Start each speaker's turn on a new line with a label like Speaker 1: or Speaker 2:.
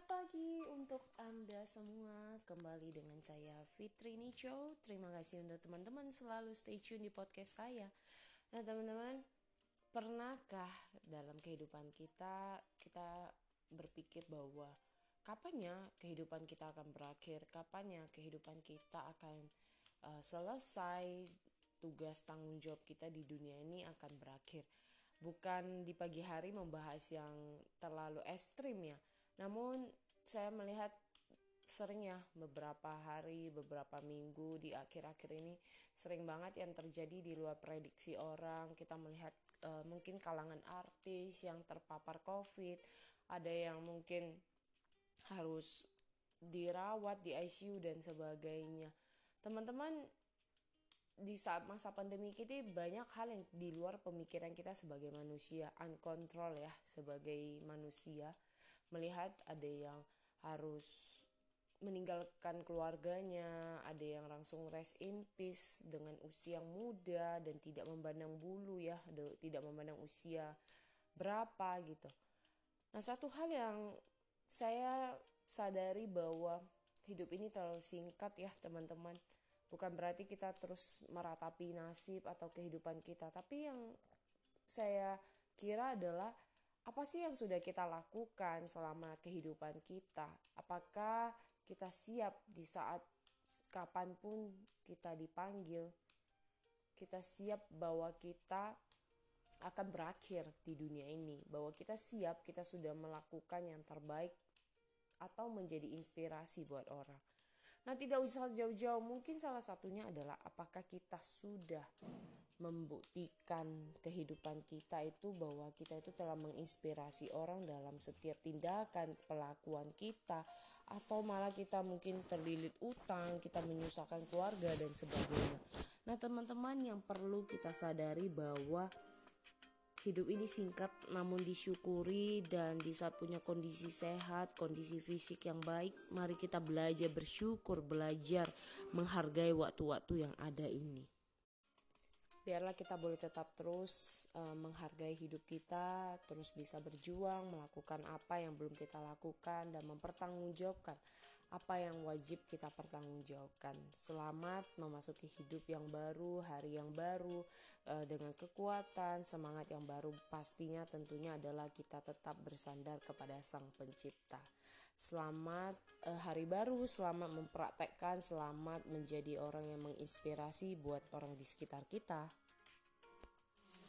Speaker 1: Selamat pagi untuk Anda semua. Kembali dengan saya Fitri Nicho. Terima kasih untuk teman-teman selalu stay tune di podcast saya. Nah, teman-teman, pernahkah dalam kehidupan kita kita berpikir bahwa kapannya kehidupan kita akan berakhir? Kapannya kehidupan kita akan uh, selesai? Tugas tanggung jawab kita di dunia ini akan berakhir. Bukan di pagi hari membahas yang terlalu ekstrim ya, namun saya melihat sering ya beberapa hari, beberapa minggu di akhir-akhir ini sering banget yang terjadi di luar prediksi orang. Kita melihat uh, mungkin kalangan artis yang terpapar COVID, ada yang mungkin harus dirawat di ICU dan sebagainya. Teman-teman di saat masa pandemi kita banyak hal yang di luar pemikiran kita sebagai manusia, uncontrol ya sebagai manusia melihat ada yang harus meninggalkan keluarganya, ada yang langsung rest in peace dengan usia yang muda dan tidak memandang bulu ya, tidak memandang usia berapa gitu. Nah, satu hal yang saya sadari bahwa hidup ini terlalu singkat ya, teman-teman. Bukan berarti kita terus meratapi nasib atau kehidupan kita, tapi yang saya kira adalah apa sih yang sudah kita lakukan selama kehidupan kita? Apakah kita siap di saat kapan pun kita dipanggil? Kita siap bahwa kita akan berakhir di dunia ini, bahwa kita siap, kita sudah melakukan yang terbaik atau menjadi inspirasi buat orang. Nah, tidak usah jauh-jauh, mungkin salah satunya adalah apakah kita sudah membuktikan kehidupan kita itu bahwa kita itu telah menginspirasi orang dalam setiap tindakan pelakuan kita atau malah kita mungkin terlilit utang, kita menyusahkan keluarga dan sebagainya. Nah, teman-teman yang perlu kita sadari bahwa Hidup ini singkat namun disyukuri dan di saat punya kondisi sehat, kondisi fisik yang baik, mari kita belajar bersyukur, belajar menghargai waktu-waktu yang ada ini biarlah kita boleh tetap terus uh, menghargai hidup kita, terus bisa berjuang, melakukan apa yang belum kita lakukan dan mempertanggungjawabkan apa yang wajib kita pertanggungjawabkan. Selamat memasuki hidup yang baru, hari yang baru uh, dengan kekuatan, semangat yang baru. Pastinya tentunya adalah kita tetap bersandar kepada Sang Pencipta. Selamat uh, hari baru, selamat mempraktekkan, selamat menjadi orang yang menginspirasi buat orang di sekitar kita.